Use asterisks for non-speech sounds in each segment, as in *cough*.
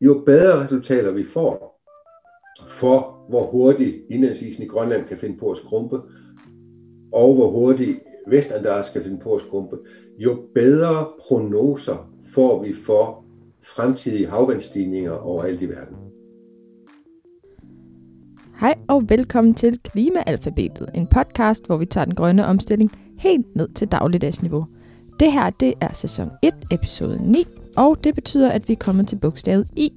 jo bedre resultater vi får for, hvor hurtigt indlandsisen i Grønland kan finde på at skrumpe, og hvor hurtigt Vestantarktis kan finde på at skrumpe, jo bedre prognoser får vi for fremtidige havvandstigninger overalt i verden. Hej og velkommen til Klimaalfabetet, en podcast, hvor vi tager den grønne omstilling helt ned til dagligdagsniveau. Det her, det er sæson 1, episode 9, og det betyder, at vi er kommet til bogstavet I.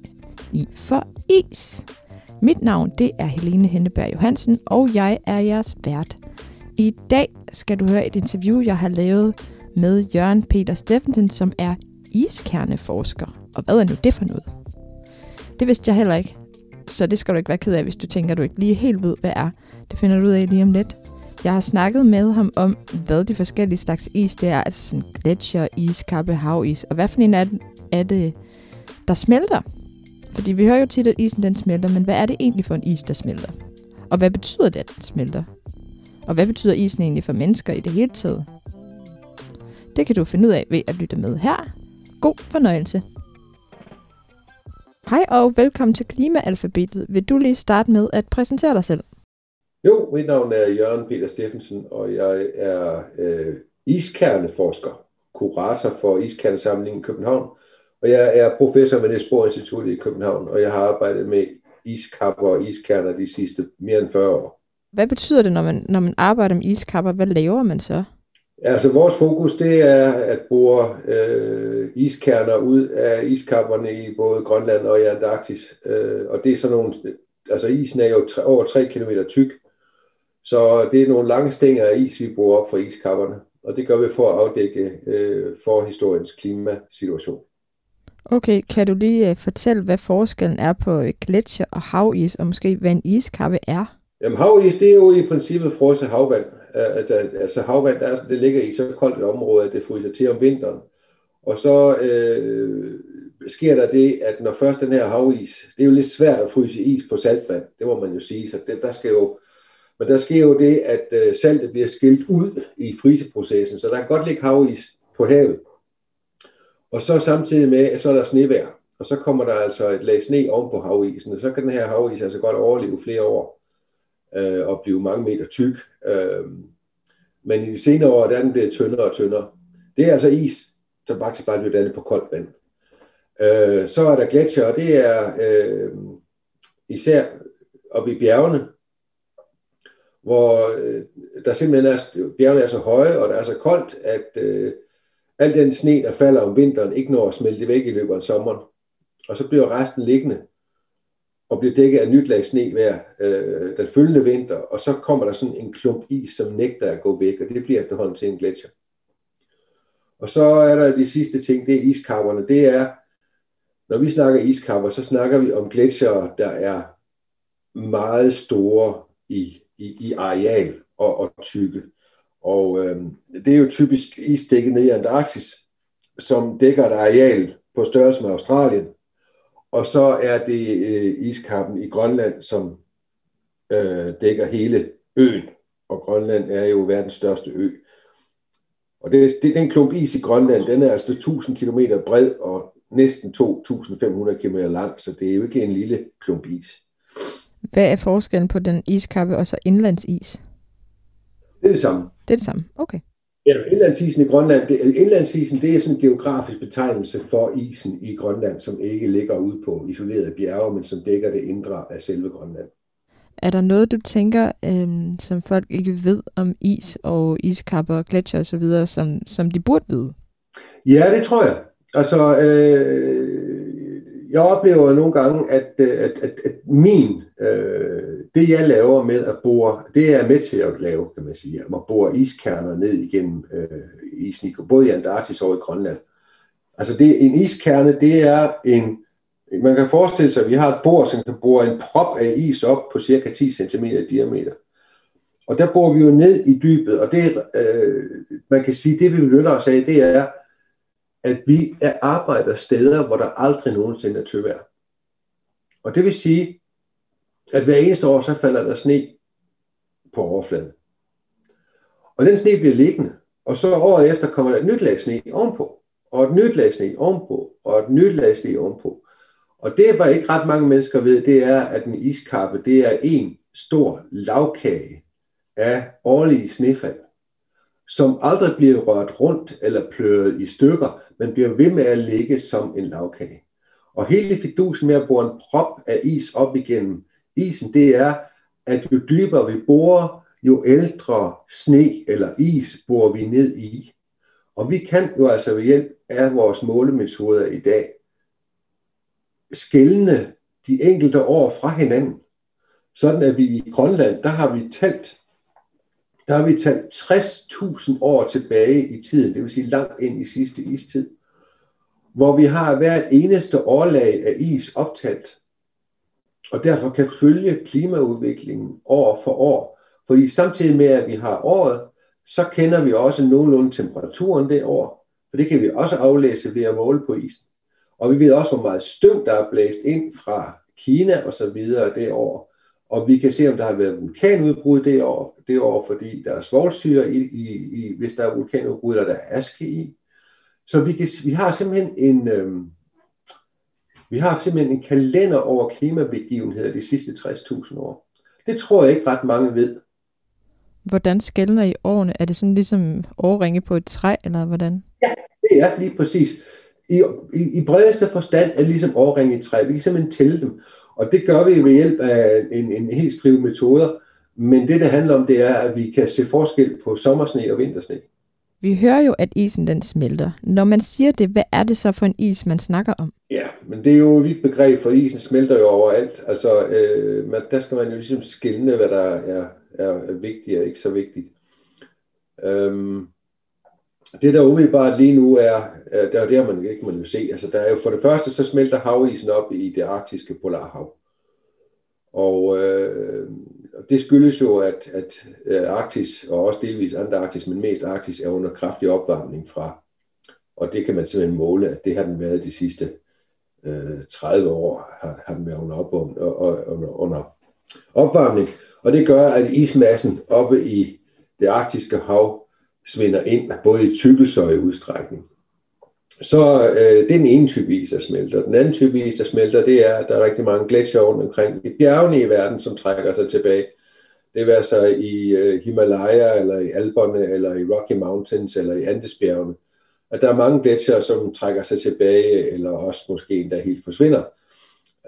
I for is. Mit navn, det er Helene Henneberg Johansen, og jeg er jeres vært. I dag skal du høre et interview, jeg har lavet med Jørgen Peter Steffensen, som er iskerneforsker. Og hvad er nu det for noget? Det vidste jeg heller ikke, så det skal du ikke være ked af, hvis du tænker, at du ikke lige helt ved, hvad er. Det finder du ud af lige om lidt. Jeg har snakket med ham om, hvad de forskellige slags is det er, altså sådan gletsjer, iskappe, havis, og hvad for en af dem er det, der smelter. Fordi vi hører jo tit, at isen den smelter, men hvad er det egentlig for en is, der smelter? Og hvad betyder det, at den smelter? Og hvad betyder isen egentlig for mennesker i det hele taget? Det kan du finde ud af ved at lytte med her. God fornøjelse. Hej og velkommen til Klimaalfabetet. Vil du lige starte med at præsentere dig selv? Jo, mit navn er Jørgen Peter Steffensen, og jeg er øh, iskerneforsker, kurator for Iskernesamlingen i København. Og jeg er professor ved Niels Bohr Institut i København, og jeg har arbejdet med iskapper og iskerner de sidste mere end 40 år. Hvad betyder det, når man, når man arbejder med iskapper? Hvad laver man så? Altså vores fokus det er at bore øh, iskerner ud af iskapperne i både Grønland og i Antarktis. Øh, og det er sådan nogle, altså isen er jo tre, over 3 km tyk, så det er nogle lange stænger af is, vi bruger op fra iskapperne. Og det gør vi for at afdække øh, forhistoriens klimasituation. Okay, kan du lige øh, fortælle, hvad forskellen er på øh, gletsjer og havis, og måske hvad en iskappe er? Jamen havis, det er jo i princippet frosset havvand. Øh, altså havvand, der er, det ligger i så koldt et område, at det fryser til om vinteren. Og så øh, sker der det, at når først den her havis, det er jo lidt svært at fryse is på saltvand, det må man jo sige, så det, der skal jo, men der sker jo det, at saltet bliver skilt ud i fryseprocessen, så der kan godt ligge havis på havet. Og så samtidig med, at så er der snevejr, og så kommer der altså et lag sne oven på havisen, og så kan den her havis altså godt overleve flere år øh, og blive mange meter tyk. Øh, men i de senere år, der er den blevet tyndere og tyndere. Det er altså is, som faktisk bare bliver dannet på koldt vand. Øh, så er der gletsjer, og det er øh, især oppe i bjergene, hvor øh, der simpelthen er, bjergene er så høje, og der er så koldt, at øh, al den sne, der falder om vinteren, ikke når at smelte væk i løbet af sommeren. Og så bliver resten liggende og bliver dækket af nyt lag sne hver øh, den følgende vinter, og så kommer der sådan en klump is, som nægter at gå væk, og det bliver efterhånden til en gletsjer. Og så er der de sidste ting, det er iskapperne. Det er, når vi snakker iskapper, så snakker vi om gletsjere, der er meget store i, i, i areal og, og tykke. Og øh, det er jo typisk isdækket ned i Antarktis, som dækker et areal på størrelse med Australien. Og så er det øh, iskappen i Grønland, som øh, dækker hele øen. Og Grønland er jo verdens største ø. Og det, det, den klump is i Grønland, den er altså 1000 km bred og næsten 2500 km lang, så det er jo ikke en lille klump is. Hvad er forskellen på den iskappe og så indlandsis? Det er det samme. Det er det samme, okay. Ja, indlandsisen i Grønland, det, indlandsisen det er sådan en geografisk betegnelse for isen i Grønland, som ikke ligger ude på isolerede bjerge, men som dækker det indre af selve Grønland. Er der noget, du tænker, øhm, som folk ikke ved om is og iskapper og gletsjer osv., som, som de burde vide? Ja, det tror jeg. Altså, øh, jeg oplever nogle gange, at, øh, at, at, at min, øh, det jeg laver med at bore, det er med til at lave, kan man sige, at bore iskerner ned igennem øh, isen, både i Antarktis og i Grønland. Altså det, en iskerne, det er en, man kan forestille sig, at vi har et bord, som kan bore en prop af is op på cirka 10 cm i diameter. Og der bor vi jo ned i dybet, og det, øh, man kan sige, det vi benytter os af, det er, at vi er arbejder steder, hvor der aldrig nogensinde er tøvær. Og det vil sige, at hver eneste år, så falder der sne på overfladen. Og den sne bliver liggende, og så året efter kommer der et nyt lag sne ovenpå, og et nyt lag sne ovenpå, og et nyt lag sne ovenpå. Og det, var ikke ret mange mennesker ved, det er, at en iskappe, det er en stor lavkage af årlige snefald, som aldrig bliver rørt rundt eller pløret i stykker, men bliver ved med at ligge som en lavkage. Og hele fidusen med at bore en prop af is op igennem isen, det er, at jo dybere vi borer, jo ældre sne eller is borer vi ned i. Og vi kan jo altså ved hjælp af vores målemetoder i dag skældne de enkelte år fra hinanden. Sådan at vi i Grønland, der har vi talt, der har vi talt 60.000 år tilbage i tiden, det vil sige langt ind i sidste istid, hvor vi har hvert eneste årlag af is optalt, og derfor kan følge klimaudviklingen år for år. Fordi samtidig med, at vi har året, så kender vi også nogenlunde temperaturen det år, for det kan vi også aflæse ved at måle på isen. Og vi ved også, hvor meget støv, der er blæst ind fra Kina og så videre det år. Og vi kan se, om der har været vulkanudbrud det år, det år fordi der er svovlsyre i, i, i hvis der er vulkanudbrud, eller der er aske i. Så vi, kan, vi har simpelthen en, øhm, vi har simpelthen en kalender over klimabegivenheder de sidste 60.000 år. Det tror jeg ikke ret mange ved. Hvordan skældner I årene? Er det sådan ligesom årringe på et træ, eller hvordan? Ja, det er lige præcis. I, i, i bredeste forstand er ligesom årringe i træ. Vi kan simpelthen tælle dem. Og det gør vi ved hjælp af en, en helt strive metoder. Men det, det handler om, det er, at vi kan se forskel på sommersne og vintersne. Vi hører jo, at isen den smelter. Når man siger det, hvad er det så for en is, man snakker om? Ja, men det er jo et vidt begreb, for isen smelter jo overalt. Altså, øh, man, der skal man jo ligesom skille, hvad der er, er vigtigt og ikke så vigtigt. Øhm, det der umiddelbart lige nu er, øh, er der, det man ikke man jo se. Altså, der er jo for det første, så smelter havisen op i det arktiske polarhav. Og øh, det skyldes jo, at, at øh, Arktis, og også delvis Antarktis, men mest Arktis, er under kraftig opvarmning fra. Og det kan man simpelthen måle, at det har den været de sidste øh, 30 år, har, har den været under, op, under, under opvarmning. Og det gør, at ismassen oppe i det arktiske hav svinder ind, både i tykkelse og i udstrækning. Så øh, det er den ene type is, der smelter. Den anden type is, der smelter, det er, at der er rigtig mange gletsjer omkring i bjergene i verden, som trækker sig tilbage. Det vil så i øh, Himalaya, eller i Alperne, eller i Rocky Mountains, eller i Andesbjergene. At der er mange gletsjer, som trækker sig tilbage, eller også måske endda helt forsvinder.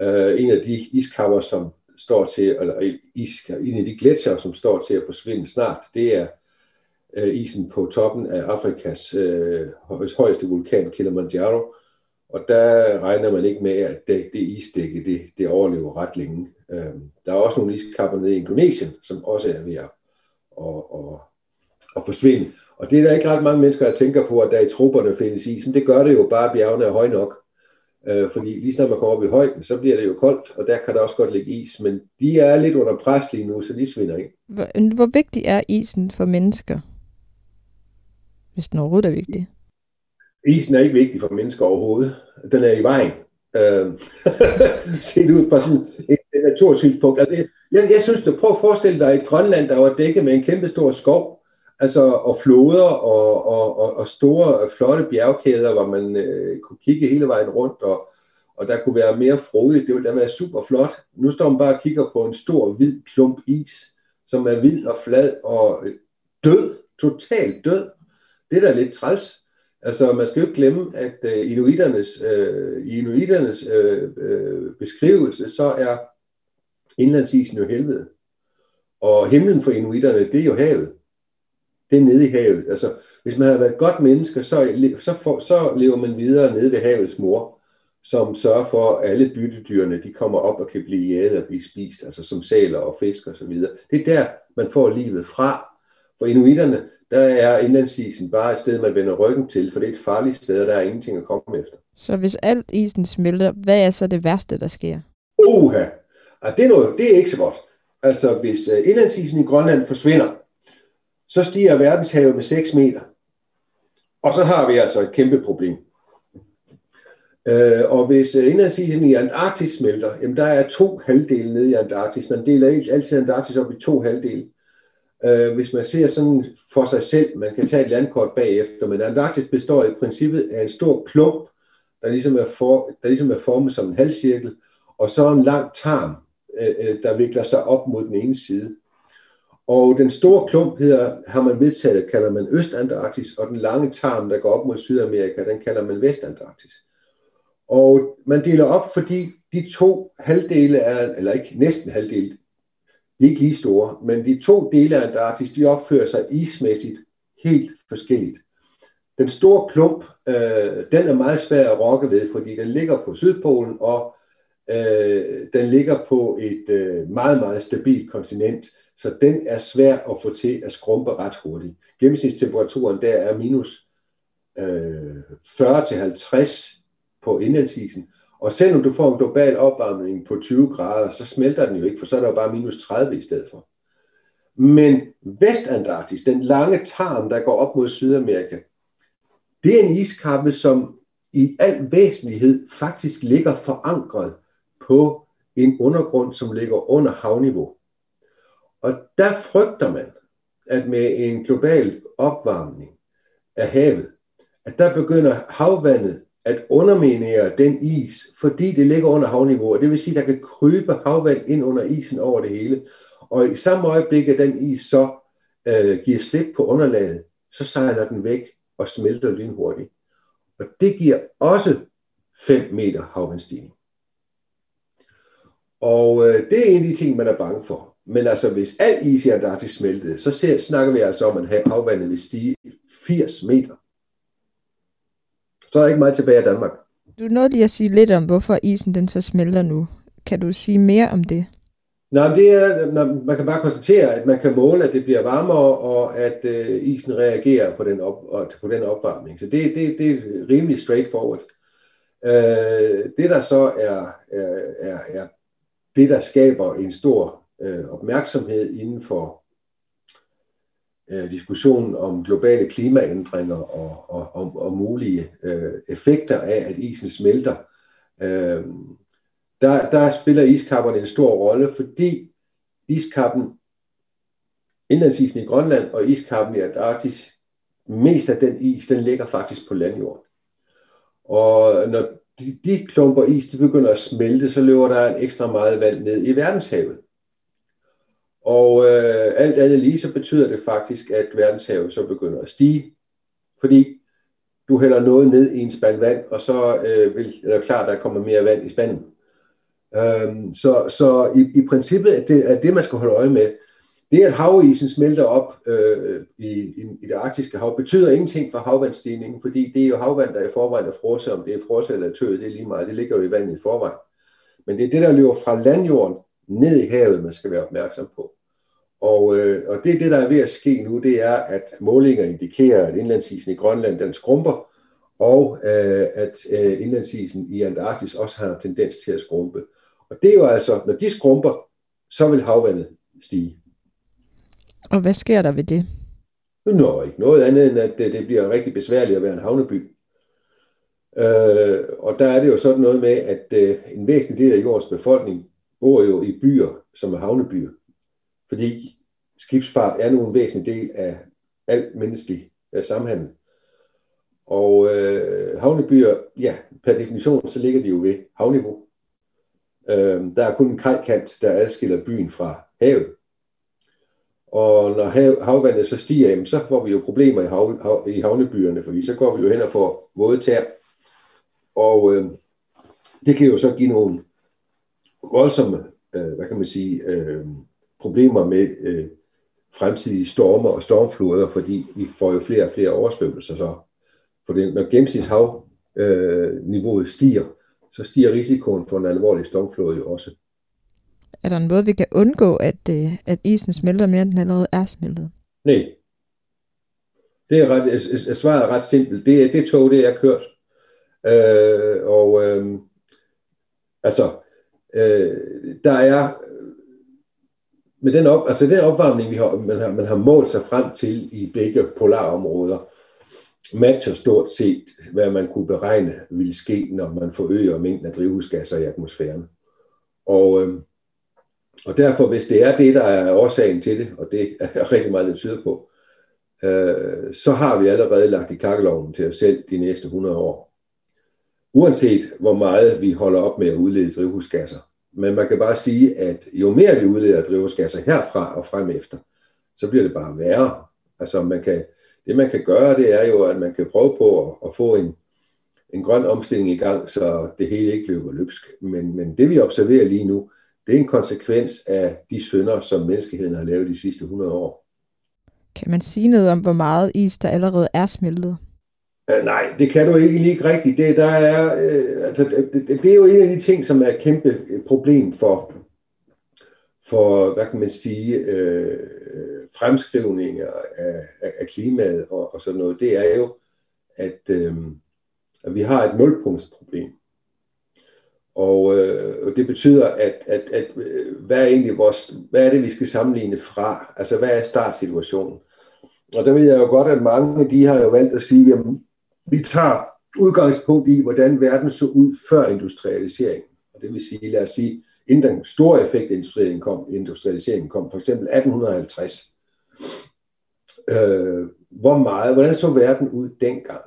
Øh, en af de iskapper, som står til, eller is, en af de gletsjer, som står til at forsvinde snart, det er øh, isen på toppen af Afrikas øh, højeste vulkan, Kilimanjaro. Og der regner man ikke med, at det, det isdække, det, det overlever ret længe. Øh, der er også nogle iskapper nede i Indonesien, som også er ved at, at, at, at forsvinde. Og det er der ikke ret mange mennesker, der tænker på, at der i trupperne findes is, men det gør det jo bare, at bjergene er høje nok. Øh, fordi lige snart man kommer op i højden, så bliver det jo koldt, og der kan der også godt ligge is, men de er lidt under pres lige nu, så de svinder ikke. Hvor, hvor vigtig er isen for mennesker? Hvis den overhovedet er vigtig? Isen er ikke vigtig for mennesker overhovedet. Den er i vejen. Øh, *laughs* set ud fra sådan et, natursynspunkt. Altså, jeg, jeg synes, du prøv at forestille dig et Grønland, der var dækket med en kæmpe stor skov, altså, og floder og, og, og, og store, flotte bjergkæder, hvor man øh, kunne kigge hele vejen rundt, og, og der kunne være mere frodigt. Det ville da være super flot. Nu står man bare og kigger på en stor, hvid klump is, som er vild og flad og død, totalt død. Det er da lidt træls. Altså, man skal jo ikke glemme, at øh, inuiternes, øh, i inuiternes øh, øh, beskrivelse, så er indlandsisen jo helvede. Og himlen for inuiterne, det er jo havet. Det er nede i havet. Altså, hvis man har været et godt menneske, så, så, for, så lever man videre nede ved havets mor, som sørger for, at alle byttedyrene de kommer op og kan blive jæget og blive spist, altså som sæler og fisk og så videre. Det er der, man får livet fra. For inuiterne, der er indlandsisen bare et sted, man vender ryggen til, for det er et farligt sted, og der er ingenting at komme efter. Så hvis alt isen smelter, hvad er så det værste, der sker? Oha! Og det, er noget, det er ikke så godt. Altså, hvis uh, indlandsisen i Grønland forsvinder, så stiger verdenshavet med 6 meter. Og så har vi altså et kæmpe problem. Uh, og hvis uh, indlandsisen i Antarktis smelter, jamen der er to halvdele nede i Antarktis. Man deler altid Antarktis op i to halvdele øh, hvis man ser sådan for sig selv, man kan tage et landkort bagefter, men Antarktis består i princippet af en stor klump, der ligesom er, for, der ligesom er formet som en halvcirkel, og så en lang tarm, øh, øh, der vikler sig op mod den ene side. Og den store klump hedder, har man vedtaget, kalder man Østantarktis, og den lange tarm, der går op mod Sydamerika, den kalder man Vestantarktis. Og man deler op, fordi de to halvdele er, eller ikke næsten halvdele, de er ikke lige store, men de to dele af Antarktis, de opfører sig ismæssigt helt forskelligt. Den store klump, øh, den er meget svær at rokke ved, fordi den ligger på Sydpolen, og øh, den ligger på et øh, meget, meget stabilt kontinent, så den er svær at få til at skrumpe ret hurtigt. Gennemsnitstemperaturen der er minus øh, 40-50 på indlandsisen, og selvom du får en global opvarmning på 20 grader, så smelter den jo ikke, for så er der jo bare minus 30 i stedet for. Men Vestantarktis, den lange tarm, der går op mod Sydamerika, det er en iskappe, som i al væsentlighed faktisk ligger forankret på en undergrund, som ligger under havniveau. Og der frygter man, at med en global opvarmning af havet, at der begynder havvandet at underminere den is, fordi det ligger under havniveau, og det vil sige, at der kan krybe havvand ind under isen over det hele. Og i samme øjeblik, at den is så øh, giver slip på underlaget, så sejler den væk og smelter lynhurtigt. Og det giver også 5 meter havvandstigning. Og øh, det er en af de ting, man er bange for. Men altså, hvis al is i Antarktis smeltede, så ser, snakker vi altså om, at havvandet vil stige 80 meter. Så er der ikke meget tilbage af Danmark. Du nåede lige at sige lidt om, hvorfor isen den så smelter nu. Kan du sige mere om det? Nej, det er, man kan bare konstatere, at man kan måle, at det bliver varmere, og at øh, isen reagerer på den, op, på den opvarmning. Så det, det, det er rimelig straightforward. Øh, det, der så er, er, er, er det, der skaber en stor øh, opmærksomhed inden for øh, diskussionen om globale klimaændringer og, og, og, og mulige øh, effekter af, at isen smelter, øh, der, der spiller iskapperne en stor rolle, fordi iskappen, indlandsisen i Grønland og iskappen i Antarktis, mest af den is, den ligger faktisk på landjorden. Og når de, de klumper is, de begynder at smelte, så løber der en ekstra meget vand ned i verdenshavet. Og øh, alt andet lige, så betyder det faktisk, at verdenshavet så begynder at stige, fordi du hælder noget ned i en spand vand, og så øh, vil, er det klart, at der kommer mere vand i spanden. Øhm, så så i, i princippet er det, er det, man skal holde øje med. Det, at havisen smelter op øh, i, i, i det arktiske hav, betyder ingenting for havvandstigningen, fordi det er jo havvand, der i forvejen er frosset, om det er frosset eller tøet, det er lige meget, det ligger jo i vandet i forvejen. Men det er det, der løber fra landjorden ned i havet, man skal være opmærksom på. Og, øh, og det det, der er ved at ske nu, det er, at målinger indikerer, at indlandsisen i Grønland den skrumper, og øh, at øh, indlandsisen i Antarktis også har en tendens til at skrumpe. Og det er jo altså, når de skrumper, så vil havvandet stige. Og hvad sker der ved det? Nå, ikke noget andet end, at det, det bliver rigtig besværligt at være en havneby. Øh, og der er det jo sådan noget med, at øh, en væsentlig del af jordens befolkning bor jo i byer, som er havnebyer. Fordi skibsfart er nu en væsentlig del af alt menneskelig øh, samhandel. Og øh, havnebyer, ja, per definition, så ligger de jo ved havniveau. Øh, der er kun en kajkant, der adskiller byen fra havet. Og når hav, havvandet så stiger, jamen, så får vi jo problemer i, hav, hav, i havnebyerne, fordi så går vi jo hen og får våde tær. Og øh, det kan jo så give nogle voldsomme, øh, hvad kan man sige, øh, problemer med øh, fremtidige stormer og stormfloder, fordi vi får jo flere og flere oversvømmelser. Så for det, når gennemsnitshavniveauet øh, stiger, så stiger risikoen for en alvorlig stormflod jo også. Er der en måde, vi kan undgå, at, øh, at isen smelter mere, end den allerede er smeltet? Nej. Det er ret, svaret er ret simpelt. Det, det tog, det er kørt. Øh, og øh, altså, øh, der er med den, op, altså den opvarmning, vi har, man, har, man har målt sig frem til i begge polarområder, matcher stort set, hvad man kunne beregne ville ske, når man forøger mængden af drivhusgasser i atmosfæren. Og, øh, og derfor, hvis det er det, der er årsagen til det, og det er rigtig meget, der tyder på, øh, så har vi allerede lagt i kakkeloven til os selv de næste 100 år. uanset hvor meget vi holder op med at udlede drivhusgasser. Men man kan bare sige, at jo mere vi udleder drivhusgasser herfra og frem efter, så bliver det bare værre. Altså man kan, det man kan gøre, det er jo, at man kan prøve på at, at få en, en grøn omstilling i gang, så det hele ikke løber løbsk. Men, men det vi observerer lige nu, det er en konsekvens af de synder, som menneskeheden har lavet de sidste 100 år. Kan man sige noget om, hvor meget is, der allerede er smeltet? Øh, nej, det kan du ikke lige rigtigt. Det, der er, øh, altså, det, det er jo en af de ting, som er et kæmpe øh, problem for, for hvad kan man sige, øh, fremskrivninger af, af, af klimaet og, og sådan noget. Det er jo, at, øh, at vi har et nulpunktsproblem. Og øh, det betyder, at, at, at øh, hvad er egentlig vores, hvad er det, vi skal sammenligne fra? Altså, hvad er startsituationen? Og der ved jeg jo godt, at mange de har jo valgt at sige, jamen, vi tager udgangspunkt i, hvordan verden så ud før industrialiseringen. Og det vil sige, lad os sige, inden den store effekt industrialiseringen kom, industrialiseringen kom for eksempel 1850. Øh, hvor meget, hvordan så verden ud dengang?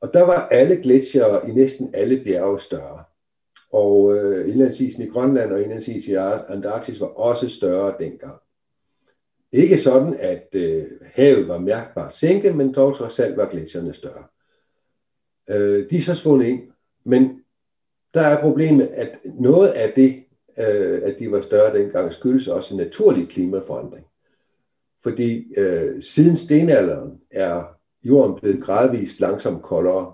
Og der var alle gletsjere i næsten alle bjerge større. Og øh, indlandsisen i Grønland og indlandsisen i Antarktis var også større dengang. Ikke sådan, at øh, havet var mærkbart sænket, men dog trods alt var gletsjerne større. Øh, de er så svundet ind, men der er problemet, at noget af det, øh, at de var større dengang, skyldes også en naturlig klimaforandring. Fordi øh, siden stenalderen er jorden blevet gradvist langsomt koldere.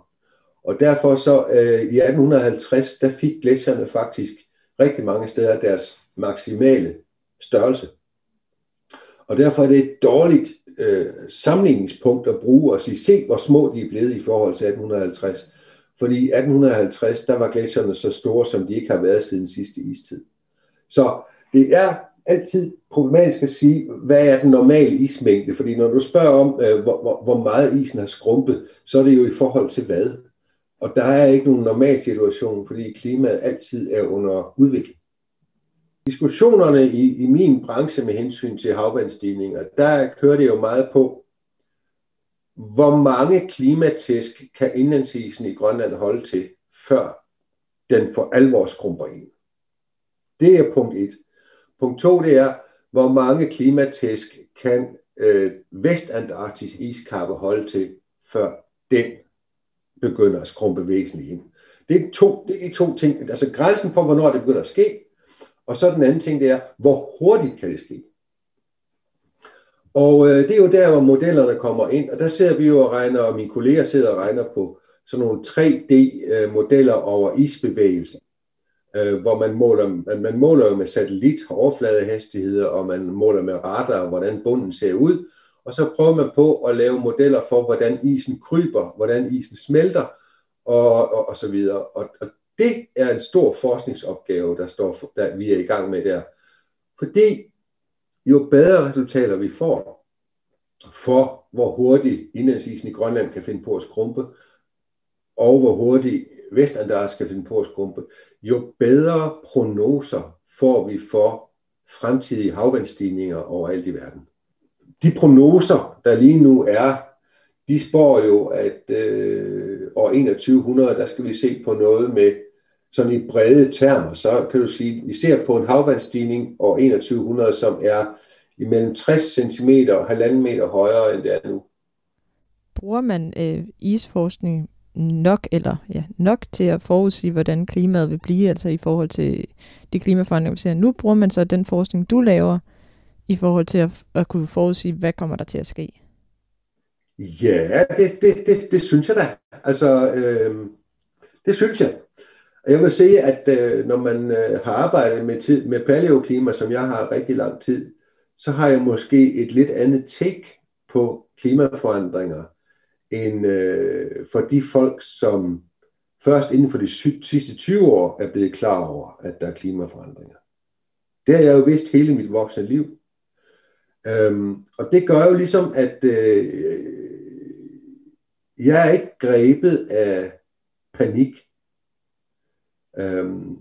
Og derfor så øh, i 1850, der fik gletsjerne faktisk rigtig mange steder deres maksimale størrelse. Og derfor er det et dårligt øh, sammenligningspunkt at bruge og sige, se hvor små de er blevet i forhold til 1850. Fordi i 1850, der var gletsjerne så store, som de ikke har været siden sidste istid. Så det er altid problematisk at sige, hvad er den normale ismængde? Fordi når du spørger om, øh, hvor, hvor, hvor meget isen har skrumpet, så er det jo i forhold til hvad? Og der er ikke nogen normal situation, fordi klimaet altid er under udvikling. Diskussionerne i, i min branche med hensyn til havvandstigninger, der kører det jo meget på, hvor mange klimatæsk kan indlandsisen i Grønland holde til, før den for alvor skrumper ind. Det er punkt 1. Punkt 2 det er, hvor mange klimatæsk kan øh, Vestantarktis iskappe holde til, før den begynder at skrumpe væsentligt ind. Det er, to, det er de to ting. Altså grænsen for, hvornår det begynder at ske, og så den anden ting, det er, hvor hurtigt kan det ske? Og øh, det er jo der, hvor modellerne kommer ind, og der ser vi jo og regner, og mine kolleger sidder og regner på sådan nogle 3D-modeller øh, over isbevægelser, øh, hvor man måler, man, man måler jo med satellit overfladehastigheder, og man måler med radar, hvordan bunden ser ud, og så prøver man på at lave modeller for, hvordan isen kryber, hvordan isen smelter, og, og, og så videre. Og, og det er en stor forskningsopgave, der, står, for, der vi er i gang med der. Fordi jo bedre resultater vi får for, hvor hurtigt indlandsisen i Grønland kan finde på at skrumpe, og hvor hurtigt Vestantarktis kan finde på at skrumpe, jo bedre prognoser får vi for fremtidige havvandstigninger overalt i verden. De prognoser, der lige nu er, de spår jo, at øh, år 2100, der skal vi se på noget med sådan i brede termer, så kan du sige, vi ser på en havvandstigning år 2100, som er imellem 60 cm og 1,5 meter højere, end det er nu. Bruger man øh, isforskning nok eller ja, nok til at forudsige, hvordan klimaet vil blive, altså i forhold til de klimaforandringer, vi ser nu, bruger man så den forskning, du laver, i forhold til at, at kunne forudsige, hvad kommer der til at ske? Ja, det, det, det, det synes jeg da. Altså, øh, det synes jeg. Og jeg vil sige, at øh, når man øh, har arbejdet med, tid, med paleoklima, som jeg har rigtig lang tid, så har jeg måske et lidt andet take på klimaforandringer, end øh, for de folk, som først inden for de sidste 20 år er blevet klar over, at der er klimaforandringer. Det har jeg jo vidst hele mit voksne liv. Øhm, og det gør jo ligesom, at øh, jeg er ikke grebet af panik Øhm,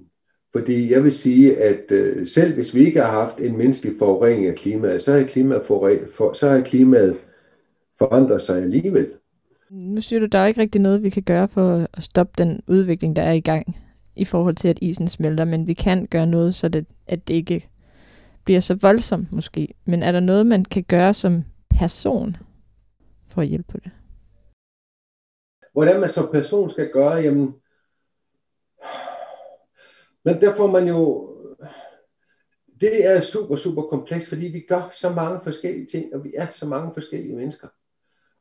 fordi jeg vil sige, at øh, selv hvis vi ikke har haft en menneskelig forurening af klimaet, så har klimaet, for, så har klimaet forandret sig alligevel. Nu siger du, der er ikke rigtig noget, vi kan gøre for at stoppe den udvikling, der er i gang i forhold til, at isen smelter, men vi kan gøre noget, så det, at det ikke bliver så voldsomt måske. Men er der noget, man kan gøre som person for at hjælpe på det? Hvordan man som person skal gøre, jamen... Men der får man jo... Det er super, super komplekst, fordi vi gør så mange forskellige ting, og vi er så mange forskellige mennesker.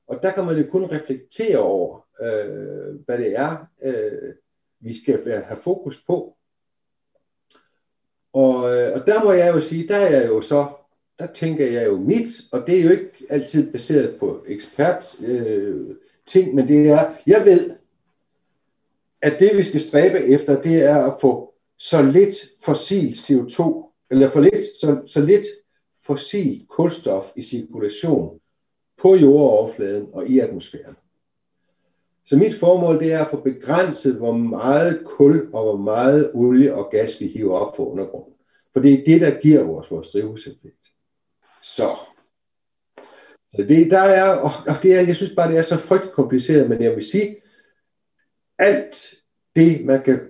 Og der kan man jo kun reflektere over, øh, hvad det er, øh, vi skal have fokus på. Og, øh, og der må jeg jo sige, der er jeg jo så, der tænker jeg jo mit, og det er jo ikke altid baseret på ekspert øh, ting, men det er, jeg ved, at det vi skal stræbe efter, det er at få så lidt fossil CO2, eller for lidt, så, så lidt fossil kulstof i cirkulation på jordoverfladen og i atmosfæren. Så mit formål det er at få begrænset, hvor meget kul og hvor meget olie og gas vi hiver op fra undergrunden. For det er det, der giver vores, vores drivhuseffekt. Så. så det, der er, og det er, jeg synes bare, det er så frygtelig kompliceret, men jeg vil sige, alt det, man kan,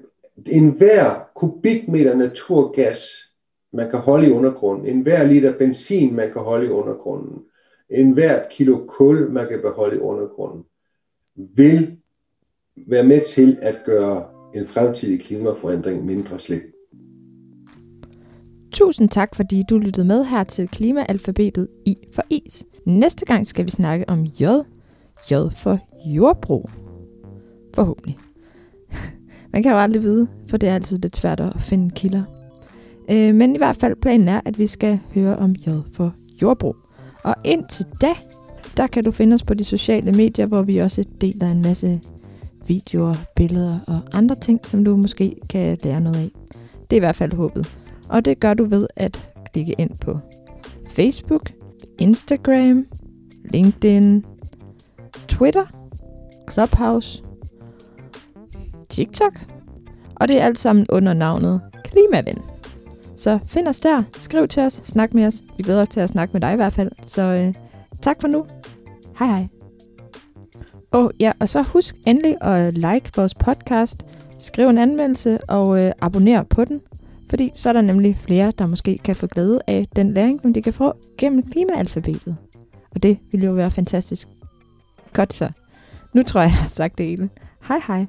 enhver kubikmeter naturgas, man kan holde i undergrunden, enhver liter benzin, man kan holde i undergrunden, enhver kilo kul, man kan beholde i undergrunden, vil være med til at gøre en fremtidig klimaforandring mindre slem. Tusind tak, fordi du lyttede med her til Klimaalfabetet I for Is. Næste gang skal vi snakke om J. J for jordbrug. Forhåbentlig. Man kan jo aldrig vide, for det er altid lidt svært at finde kilder. Øh, men i hvert fald planen er, at vi skal høre om J for jordbrug. Og indtil da, der kan du finde os på de sociale medier, hvor vi også deler en masse videoer, billeder og andre ting, som du måske kan lære noget af. Det er i hvert fald håbet. Og det gør du ved at klikke ind på Facebook, Instagram, LinkedIn, Twitter, Clubhouse, TikTok. Og det er alt sammen under navnet Klimaven. Så find os der, skriv til os, snak med os. Vi glæder os til at snakke med dig i hvert fald. Så øh, tak for nu. Hej hej. Og ja, og så husk endelig at like vores podcast, skriv en anmeldelse og øh, abonner på den, fordi så er der nemlig flere, der måske kan få glæde af den læring, som de kan få gennem klimaalfabetet. Og det ville jo være fantastisk. Godt så. Nu tror jeg, jeg har sagt det hele. Hej hej.